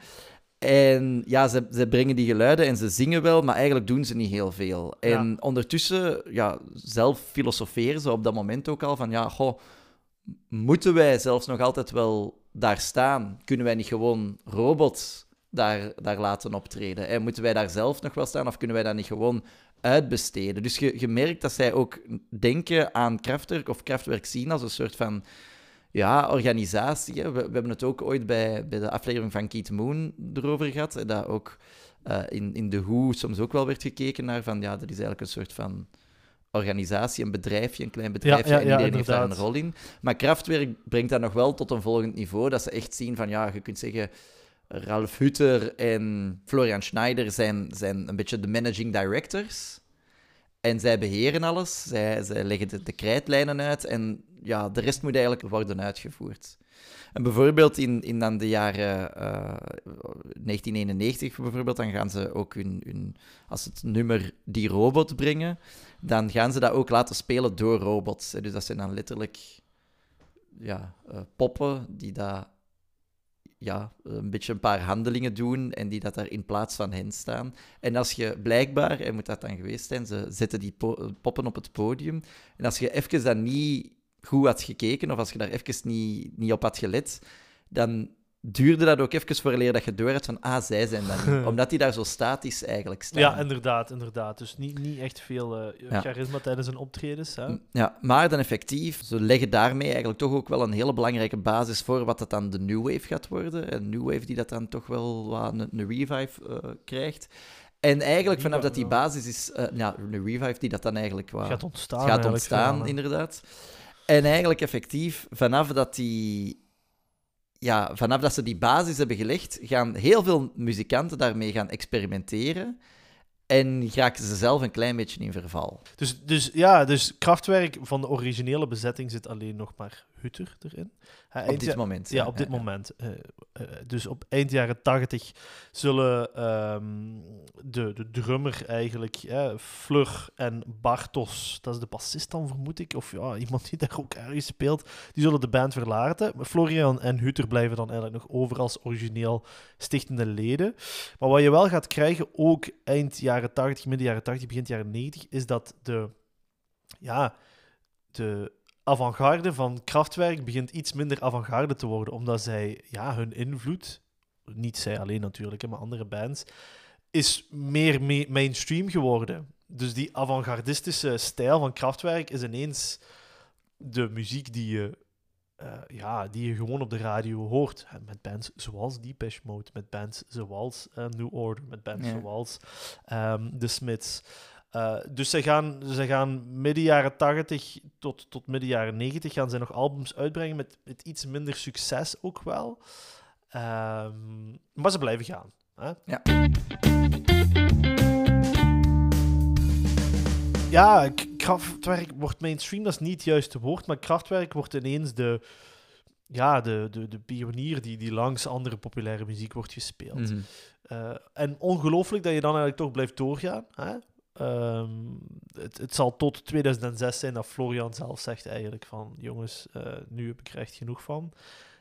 En ja, ze, ze brengen die geluiden en ze zingen wel, maar eigenlijk doen ze niet heel veel. En ondertussen, ja, zelf filosoferen ze op dat moment ook al van, ja, goh, moeten wij zelfs nog altijd wel daar staan? Kunnen wij niet gewoon robots daar, daar laten optreden? En moeten wij daar zelf nog wel staan of kunnen wij dat niet gewoon uitbesteden? Dus je, je merkt dat zij ook denken aan Kraftwerk of Kraftwerk zien als een soort van ja, organisatie. We, we, hebben het ook ooit bij, bij de aflevering van Keith Moon erover gehad. Dat ook uh, in, in de Who soms ook wel werd gekeken naar van ja, dat is eigenlijk een soort van organisatie, een bedrijfje, een klein bedrijfje, ja, ja, en iedereen heeft daar een rol in. Maar Kraftwerk brengt dat nog wel tot een volgend niveau, dat ze echt zien van ja, je kunt zeggen. Ralf Hutter en Florian Schneider zijn, zijn een beetje de managing directors. En zij beheren alles, zij, leggen de, de krijtlijnen uit en ja, de rest moet eigenlijk worden uitgevoerd. En bijvoorbeeld in, in dan de jaren uh, eh, 1991, bijvoorbeeld, dan gaan ze ook hun, hun, als het nummer Die Robot brengen, dan gaan ze dat ook laten spelen door robots. Dus dat zijn dan letterlijk ja, uh, poppen die dat ja, een beetje een paar handelingen doen en die dat daar in plaats van hen staan. En als je blijkbaar, en moet dat dan geweest zijn, ze zetten die poppen op het podium. En als je even dat niet goed had gekeken, of als je daar even niet, niet op had gelet, dan duurde dat ook even voor dat je door van, ah, zij zijn dat niet. Omdat die daar zo statisch eigenlijk staan. Ja, inderdaad, inderdaad. Dus niet, niet echt veel uh, charisma tijdens hun optredens. Hè? Ja, maar dan effectief, ze leggen daarmee eigenlijk toch ook wel een hele belangrijke basis voor wat dat dan de New Wave gaat worden. Een New Wave die dat dan toch wel een, een revive uh, krijgt. En eigenlijk vanaf dat die basis is, uh, ja, een revive die dat dan eigenlijk gaat ontstaan, gaat ontstaan inderdaad. En eigenlijk effectief, vanaf dat die ja, vanaf dat ze die basis hebben gelegd, gaan heel veel muzikanten daarmee gaan experimenteren. En raken ze zelf een klein beetje in verval. Dus, dus ja, dus krachtwerk van de originele bezetting zit alleen nog maar Hutter erin. op dit moment. Ja, op dit moment. Uh, uh, dus op eind jaren tachtig zullen um, de, de drummer eigenlijk, uh, Fleur en Bartos, dat is de bassist dan vermoed ik, of ja, iemand die daar ook ergens speelt, die zullen de band verlaten. Florian en Hutter blijven dan eigenlijk nog over als origineel stichtende leden. Maar wat je wel gaat krijgen, ook eind jaren 80, midden jaren 80, begin jaren 90, is dat de, ja, de avant-garde van Kraftwerk begint iets minder avant-garde te worden, omdat zij ja, hun invloed, niet zij alleen natuurlijk, maar andere bands, is meer mainstream geworden. Dus die avant-gardistische stijl van Kraftwerk is ineens de muziek die je, uh, ja, die je gewoon op de radio hoort. Met bands zoals Depeche Mode, met bands zoals uh, New Order, met bands zoals um, The Smiths. Uh, dus ze gaan, ze gaan midden jaren 80 tot, tot midden jaren 90 gaan ze nog albums uitbrengen met, met iets minder succes ook wel. Um, maar ze blijven gaan. Hè? Ja. Ja, krachtwerk wordt mainstream, dat is niet het juiste woord, maar krachtwerk wordt ineens de, ja, de, de, de pionier die, die langs andere populaire muziek wordt gespeeld. Mm -hmm. uh, en ongelooflijk dat je dan eigenlijk toch blijft doorgaan. Hè? Um, het, het, zal tot 2006 zijn dat Florian zelf zegt eigenlijk van jongens, uh, nu heb ik er echt genoeg van.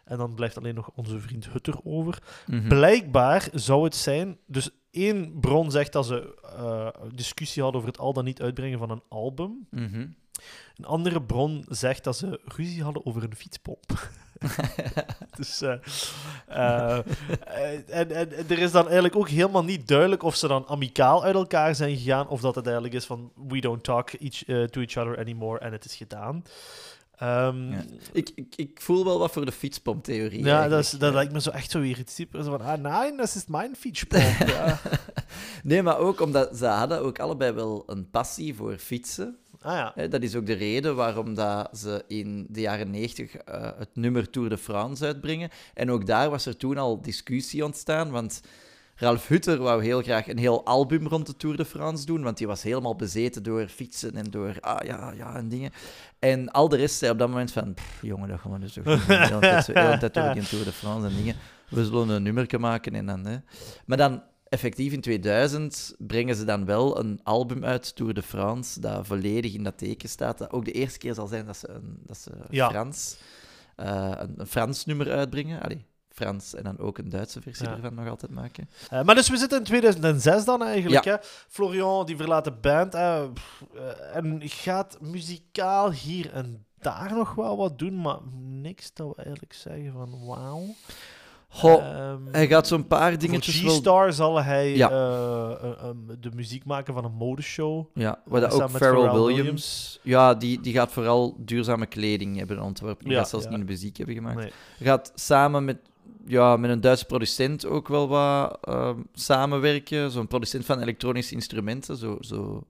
En dan blijft alleen nog onze vriend Hutter over. Mm -hmm. Blijkbaar zou het zijn, dus één bron zegt dat ze uh, discussie hadden over het al dan niet uitbrengen van een album. Mm -hmm. Een andere bron zegt dat ze ruzie hadden over een fietspomp. dus, uh, uh, en, en, er is dan eigenlijk ook helemaal niet duidelijk of ze dan amicaal uit elkaar zijn gegaan of dat het eigenlijk is van we don't talk each, uh, to each other anymore en het is gedaan. Um, ja. ik, ik, ik voel wel wat voor de fietspomptheorie. Ja, dat, is, dat lijkt me zo echt zo weer iets typisch van, ah nee, dat is mijn fietspomp. ja. nee, maar ook omdat ze hadden ook allebei wel een passie voor fietsen. Ah, ja. Dat is ook de reden waarom dat ze in de jaren 90 uh, het nummer Tour de France uitbrengen. En ook daar was er toen al discussie ontstaan, want Ralf Hutter wou heel graag een heel album rond de Tour de France doen, want die was helemaal bezeten door fietsen en door ah ja, ja en dingen. En al de rest zei op dat moment van, "Pff, jongen, dat gaan we dus toch niet doen. Tijd tijd door die Tour de France en dingen. We zullen een nummerke maken en dan... Hè. Maar dan, effectief in 2000, brengen ze dan wel een album uit, Tour de France, dat volledig in dat teken staat. Dat ook de eerste keer zal zijn dat ze een, dat ze Ja. Frans, eh, een, een Frans nummer uitbrengen. Allee, Frans en dan ook een Duitse versie Ja. ervan nog altijd maken. Eh, maar dus we zitten in 2006 dan eigenlijk. Ja. Hè? Florian die verlaat de band? Pff, eh, en gaat muzikaal hier en daar nog wel wat doen, maar niks dat we eigenlijk zeggen van wauw. Goh, Ehm, hij gaat zo'n paar voor dingetjes wel... G-Star zal hij Ja. eh, eh, eh, de muziek maken van een modeshow. Ja, waar dat ook Pharrell Williams... Williams. Ja, die, die gaat vooral duurzame kleding hebben ontworpen. Die Ja, gaat zelfs ja. niet de muziek hebben gemaakt. Nee. gaat samen met, ja, met een Duitse producent ook wel wat ehm, samenwerken. Zo'n producent van elektronische instrumenten, zo, zo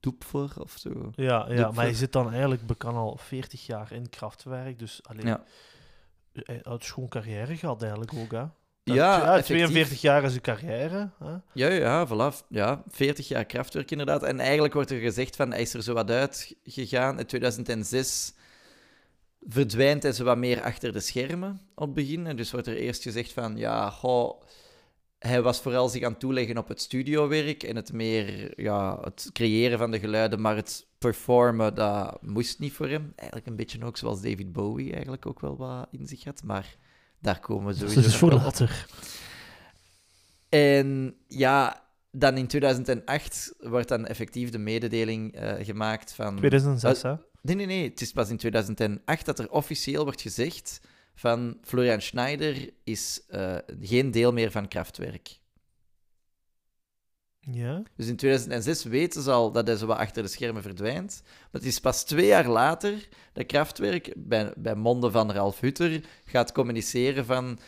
Doepfer of zo. Ja, ja maar hij zit dan eigenlijk bekend al 40 jaar in krachtwerk. Dus alleen, Ja. hij had schoon carrière gehad eigenlijk ook. Hè? Ja, effectief. 42 jaar is een carrière. Hè? Ja, ja, voilà. Ja, 40 jaar krachtwerk inderdaad. En eigenlijk wordt er gezegd van, hij is er zo wat uitgegaan. In 2006 verdwijnt hij zo wat meer achter de schermen op het begin. En dus wordt er eerst gezegd van, ja, goh, hij was vooral zich aan het toeleggen op het studiowerk en het meer, ja, het creëren van de geluiden, maar het performen, dat moest niet voor hem. Eigenlijk een beetje ook zoals David Bowie eigenlijk ook wel wat in zich had, maar daar komen we Dus sowieso nog voor later. En ja, dan in 2008 wordt dan effectief de mededeling eh, gemaakt van... 2006, hè? Nee, nee, nee. Het is pas in 2008 dat er officieel wordt gezegd van Florian Schneider is eh, geen deel meer van Kraftwerk. Ja. Dus in 2006 weten ze al dat hij zo wat achter de schermen verdwijnt. Maar het is pas twee jaar later dat Kraftwerk bij, bij monden van Ralf Hutter gaat communiceren van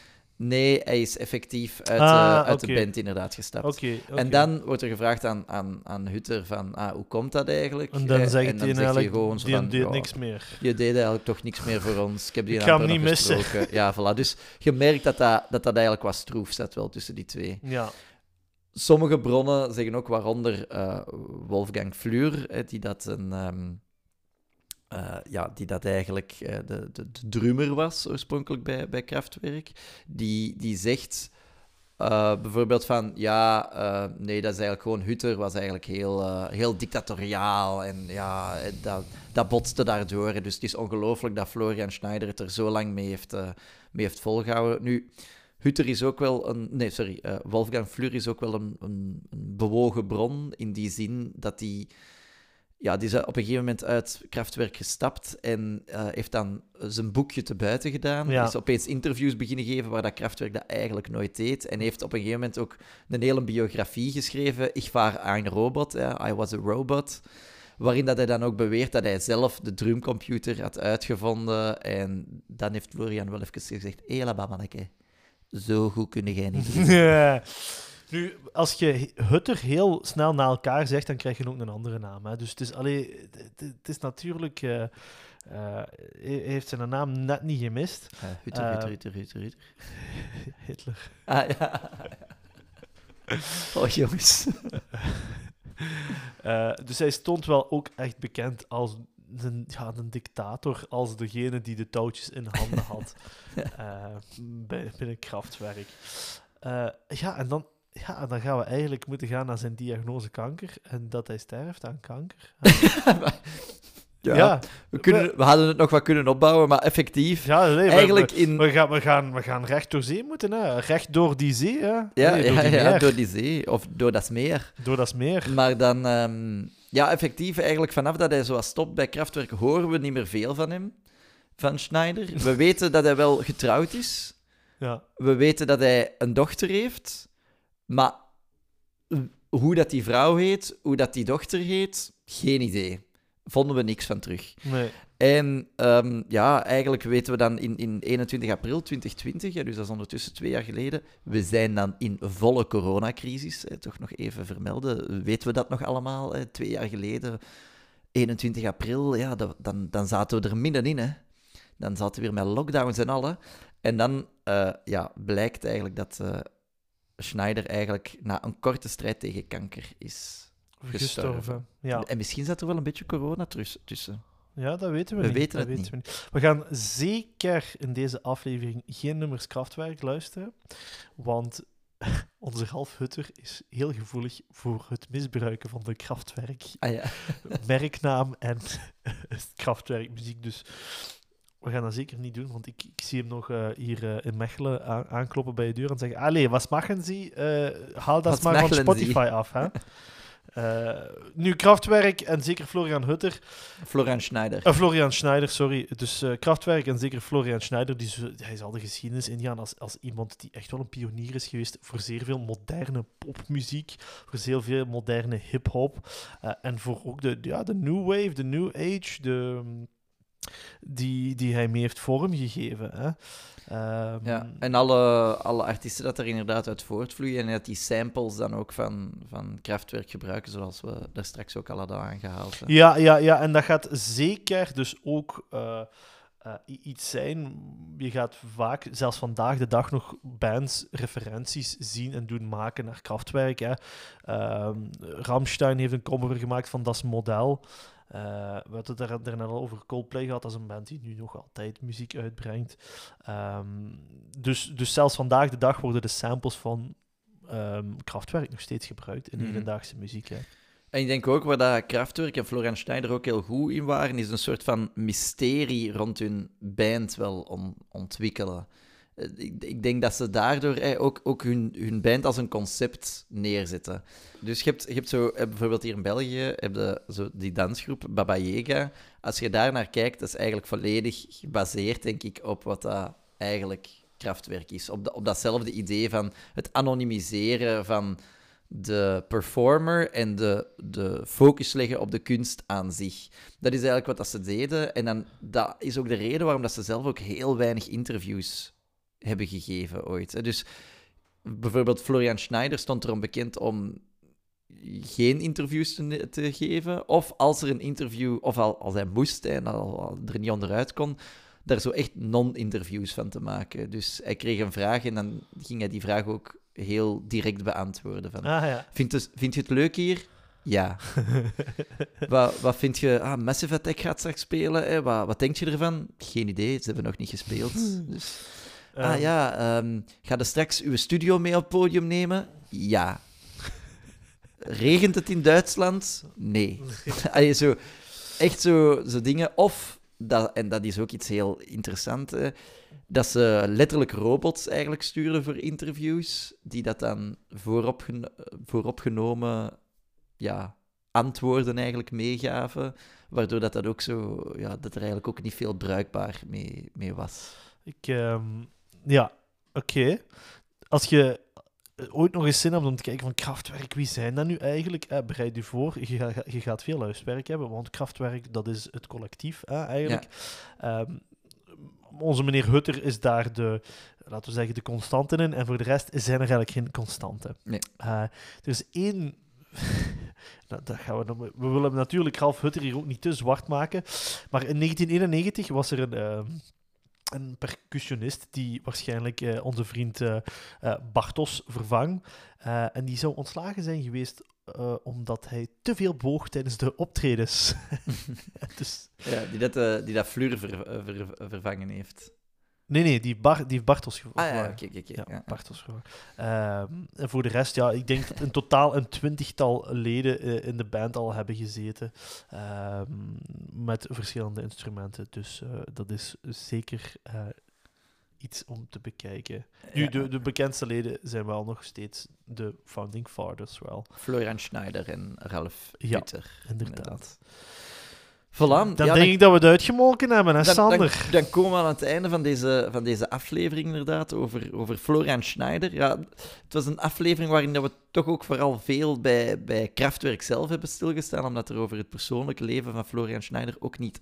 nee, hij is effectief uit, Ah, eh, uit de band inderdaad gestapt. En dan wordt er gevraagd aan, aan, aan Hutter van, ah, hoe komt dat eigenlijk? En dan Eh, zegt en hij dan zegt eigenlijk, gewoon zo van, deed niks meer. je deed eigenlijk toch niks meer voor ons. Ik heb die Ik ga hem niet missen. Ja, voilà. Dus je merkt dat dat, dat, dat eigenlijk wat stroef staat wel tussen die twee. Ja. Sommige bronnen zeggen ook, waaronder eh, Wolfgang Fleur, die dat een... ehm, eh, ja, die dat eigenlijk eh, de, de, de drummer was oorspronkelijk bij, bij Kraftwerk, die, die zegt eh, bijvoorbeeld van, ja, nee, dat is eigenlijk gewoon, Hutter was eigenlijk heel, heel dictatoriaal en ja, dat, dat botste daardoor. Dus het is ongelooflijk dat Florian Schneider het er zo lang mee heeft, mee heeft volgehouden. Nu, Hutter is ook wel een. Nee, sorry. Wolfgang Fleur is ook wel een, een, een bewogen bron. In die zin dat hij. Ja, die is op een gegeven moment uit Kraftwerk gestapt en eh, heeft dan zijn boekje te buiten gedaan. Ja. Is opeens interviews beginnen geven waar dat Kraftwerk dat eigenlijk nooit deed. En heeft op een gegeven moment ook een hele biografie geschreven. Ik var een robot, ja, I was a robot. Waarin dat hij dan ook beweert dat hij zelf de drumcomputer had uitgevonden. En dan heeft Florian wel even gezegd: Hé, manneke, zo goed kun jij niet. doen." Nu, als je Hutter heel snel na elkaar zegt, dan krijg je ook een andere naam. Hè? Dus het is, allee, het, is natuurlijk... hij heeft zijn naam net niet gemist. Eh, hutter, hutter, hutter, hutter, hutter. Hitler. Ah, ja. Oh, jongens. Dus hij stond wel ook echt bekend als een, ja, een dictator, als degene die de touwtjes in handen had bij, binnen Kraftwerk. Ja, en dan, ja, en dan gaan we eigenlijk moeten gaan naar zijn diagnose kanker en dat hij sterft aan kanker. ja, We, kunnen, we hadden het nog wat kunnen opbouwen, maar effectief. Ja, nee, Eigenlijk we, in... we, gaan, we, gaan, we gaan recht door zee moeten, hè. recht door die zee. Hè. Ja, Nee, door ja, die ja, door die zee, of door dat meer. Door dat meer. Maar dan, ehm, ja, effectief, eigenlijk vanaf dat hij zo stopt bij Kraftwerk, horen we niet meer veel van hem, van Schneider. We weten dat hij wel getrouwd is. Ja. We weten dat hij een dochter heeft. Maar hoe dat die vrouw heet, hoe dat die dochter heet, geen idee. Vonden we niks van terug. Nee. En ehm, ja, eigenlijk weten we dan in, in 21 april 2020, ja, dus dat is ondertussen twee jaar geleden, we zijn dan in volle coronacrisis, hè, toch nog even vermelden. Weten we dat nog allemaal, hè, twee jaar geleden, 21 april, ja, dat- dan, dan zaten we er middenin. Hè. Dan zaten we weer met lockdowns en alle. En dan eh, ja, blijkt eigenlijk dat eh, Schneider eigenlijk na een korte strijd tegen kanker is gestorven. Gestorven. Ja. En misschien zat er wel een beetje corona tussen. ja, dat weten we, We niet. weten dat het weten We, niet. we gaan zeker in deze aflevering geen nummers Kraftwerk luisteren, want onze Ralf Hutter is heel gevoelig voor het misbruiken van de Kraftwerk Ah ja. merknaam en krachtwerkmuziek. Dus we gaan dat zeker niet doen, want ik, ik zie hem nog eh, hier eh, in Mechelen aan- aankloppen bij je deur en zeggen: Allee, wat maken ze? Eh, haal dat Wat maar van machelen Sie?" Spotify af. Hè? Nu, Kraftwerk en zeker Florian Hutter. Florian Schneider. Florian Schneider, sorry. Dus Kraftwerk en zeker Florian Schneider. Die, hij zal de geschiedenis ingaan als, als iemand die echt wel een pionier is geweest voor zeer veel moderne popmuziek. Voor zeer veel moderne hip-hop. en voor ook de, ja, de New Wave, de New Age. De, mm, die, die hij mee heeft vormgegeven. Hè. Ehm, Ja, en alle, alle artiesten dat er inderdaad uit voortvloeien en dat die samples dan ook van, van Kraftwerk gebruiken, zoals we daar straks ook al hadden aangehaald. hè. Ja, ja, ja, en dat gaat zeker dus ook eh, eh, iets zijn. Je gaat vaak, zelfs vandaag de dag, nog bands referenties zien en doen maken naar Kraftwerk. Hè. Ehm, Ramstein heeft een cover gemaakt van Das Model. Eh, we hadden het daar daarnet al over Coldplay gehad. Is een band die nu nog altijd muziek uitbrengt. Ehm, dus, dus zelfs vandaag de dag worden de samples van ehm, Kraftwerk nog steeds gebruikt in Mhm. hedendaagse muziek. Hè. En ik denk ook waar dat Kraftwerk en Florian Schneider ook heel goed in waren, is een soort van mysterie rond hun band wel on- ontwikkelen. Eh, Ik, ik denk dat ze daardoor eh, ook, ook hun, hun band als een concept neerzetten. Dus je hebt, je hebt zo, eh, bijvoorbeeld hier in België, heb zo die dansgroep Baba Yaga. Als je daar naar kijkt, dat is eigenlijk volledig gebaseerd, denk ik, op wat dat eigenlijk Kraftwerk is. Op, dat op datzelfde idee van het anonimiseren van de performer en de, de focus leggen op de kunst aan zich. Dat is eigenlijk wat dat ze deden. En dan, dat is ook de reden waarom dat ze zelf ook heel weinig interviews hebben gegeven ooit. hè. Dus bijvoorbeeld Florian Schneider stond erom bekend om geen interviews te, te geven. Of als er een interview, of al, als hij moest en al, al er niet onderuit kon, daar zo echt non-interviews van te maken. Dus hij kreeg een vraag en dan ging hij die vraag ook heel direct beantwoorden. Van, Ah ja. vind, je, vind je het leuk hier? Ja. wat, wat vind je? Ah, Massive Attack gaat straks spelen. Hè? Wat, wat denk je ervan? Geen idee, ze hebben nog niet gespeeld. Dus... ah Ehm, ja, ehm, ga je straks uw studio mee op het podium nemen? Ja. Regent het in Duitsland? Nee. Allee, zo, echt zo, zo dingen. Of, dat, en dat is ook iets heel interessants, hè, dat ze letterlijk robots eigenlijk stuurden voor interviews, die dat dan vooropgen vooropgenomen ja, antwoorden eigenlijk meegaven, waardoor dat, dat ook zo, ja, dat er eigenlijk ook niet veel bruikbaar mee, mee was. Ik, ehm, ja, oké. Als je eh, ooit nog eens zin hebt om te kijken van Kraftwerk, wie zijn dat nu eigenlijk? Eh, bereid je voor, je, je gaat veel huiswerk hebben, want Kraftwerk, dat is het collectief eigenlijk. Ehm, onze meneer Hutter is daar de, laten we zeggen, de constante in, en voor de rest zijn er eigenlijk geen constanten. Nee. Is één... dat, dat gaan we, nog- we willen natuurlijk Ralf Hutter hier ook niet te zwart maken, maar in 1991 was er een... ehm, een percussionist die waarschijnlijk eh, onze vriend eh, eh, Bartos vervang. Eh, en die zou ontslagen zijn geweest eh, omdat hij te veel boog tijdens de optredens. dus, Ja, die dat, eh, die dat Fleur ver- ver- vervangen heeft. Nee, nee, die, Bar, die heeft gev- Ah ja, oké, oké, oké. Ja. Ehm, en voor de rest, ja, ik denk dat in totaal een twintigtal leden eh, in de band al hebben gezeten. ehm, met verschillende instrumenten. Dus eh, dat is zeker eh, iets om te bekijken. Nu, Ja. de, de bekendste leden zijn wel nog steeds de founding fathers, wel. Florian Schneider en Ralf Ja, Hutter. Inderdaad. Voilà. Dan ja, denk ik dat we het uitgemolken hebben, hè, dan, dan, Sander? dan komen we aan het einde van deze, van deze aflevering, inderdaad, over, over Florian Schneider. Ja, het was een aflevering waarin dat we toch ook vooral veel bij, bij Kraftwerk zelf hebben stilgestaan, omdat er over het persoonlijke leven van Florian Schneider ook niet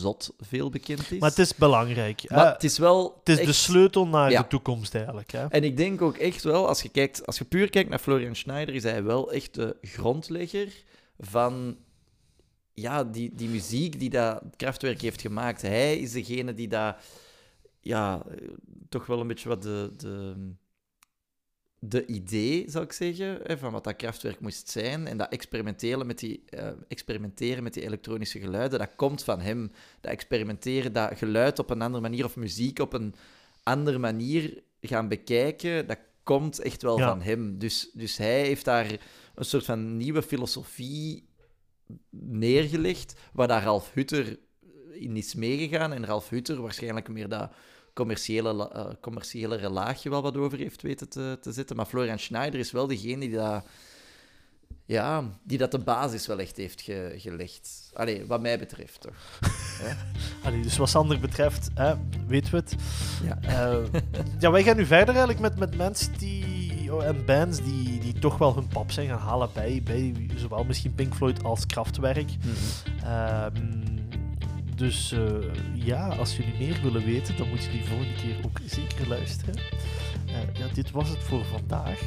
zot veel bekend is. Maar het is belangrijk. Maar het is wel het is de sleutel naar Ja. de toekomst, eigenlijk. Hè? En ik denk ook echt wel, als je, kijkt, als je puur kijkt naar Florian Schneider, is hij wel echt de grondlegger van ja, die, die muziek die dat Kraftwerk heeft gemaakt. Hij is degene die dat, ja, toch wel een beetje wat de, de, de idee, zou ik zeggen, hè, van wat dat krachtwerk moest zijn. En dat experimenteren met die, eh, experimenteren met die elektronische geluiden, dat komt van hem. Dat experimenteren, dat geluid op een andere manier of muziek op een andere manier gaan bekijken, dat komt echt wel Ja. van hem. Dus, dus hij heeft daar een soort van nieuwe filosofie neergelegd, waar daar Ralf Hutter in is meegegaan. En Ralf Hutter waarschijnlijk meer dat commerciële, la- eh, commerciële laagje wel wat over heeft weten te, te zetten. Maar Florian Schneider is wel degene die dat, ja, die dat de basis wel echt heeft ge- gelegd. Allee, wat mij betreft toch. Allee, dus wat Sander betreft, hè, weten we het. Ja. Eh, ja, wij gaan nu verder eigenlijk met, met mensen die, en bands die, die toch wel hun pap zijn gaan halen bij, bij zowel misschien Pink Floyd als Kraftwerk. Ehm, dus eh, ja, als jullie meer willen weten, dan moeten jullie volgende keer ook zeker luisteren. Eh, ja, dit was het voor vandaag.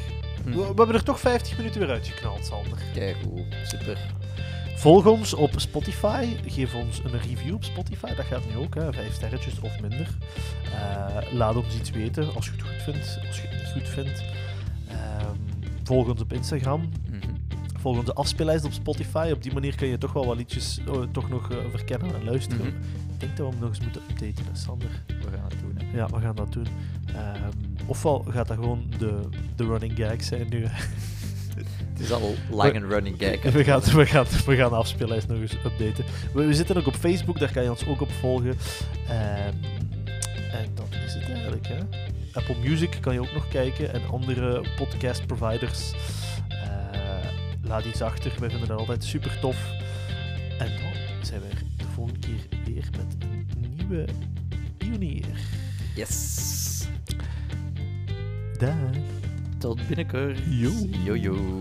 We, we hebben er toch 50 minuten weer uitgeknald, Sander. Kijk, hoe super. Volg ons op Spotify. Geef ons een review op Spotify. Dat gaat nu ook, hè. vijf sterretjes of minder. Eh, laat ons iets weten als je het goed vindt, als je het niet goed vindt. Volg ons op Instagram. Mhm. Volg onze afspeellijst op Spotify. Op die manier kun je toch wel wat liedjes oh, toch nog eh, verkennen en luisteren. Mhm. Ik denk dat we hem nog eens moeten updaten, hè, Sander. We gaan het doen. hè. Ja, we gaan dat doen. Ehm, ofwel gaat dat gewoon de, de running gag zijn nu. Het is al lang een running gag. We gaan, we, gaan, we gaan de afspeellijst nog eens updaten. We, we zitten ook op Facebook, daar kan je ons ook op volgen. Ehm, en dat is het eigenlijk. Hè? Apple Music kan je ook nog kijken en andere podcast providers. Eh, laat iets achter, wij vinden dat altijd super tof. En dan zijn we er de volgende keer weer met een nieuwe pionier. Yes. Dag. Tot binnenkort. Yo. Yo, yo.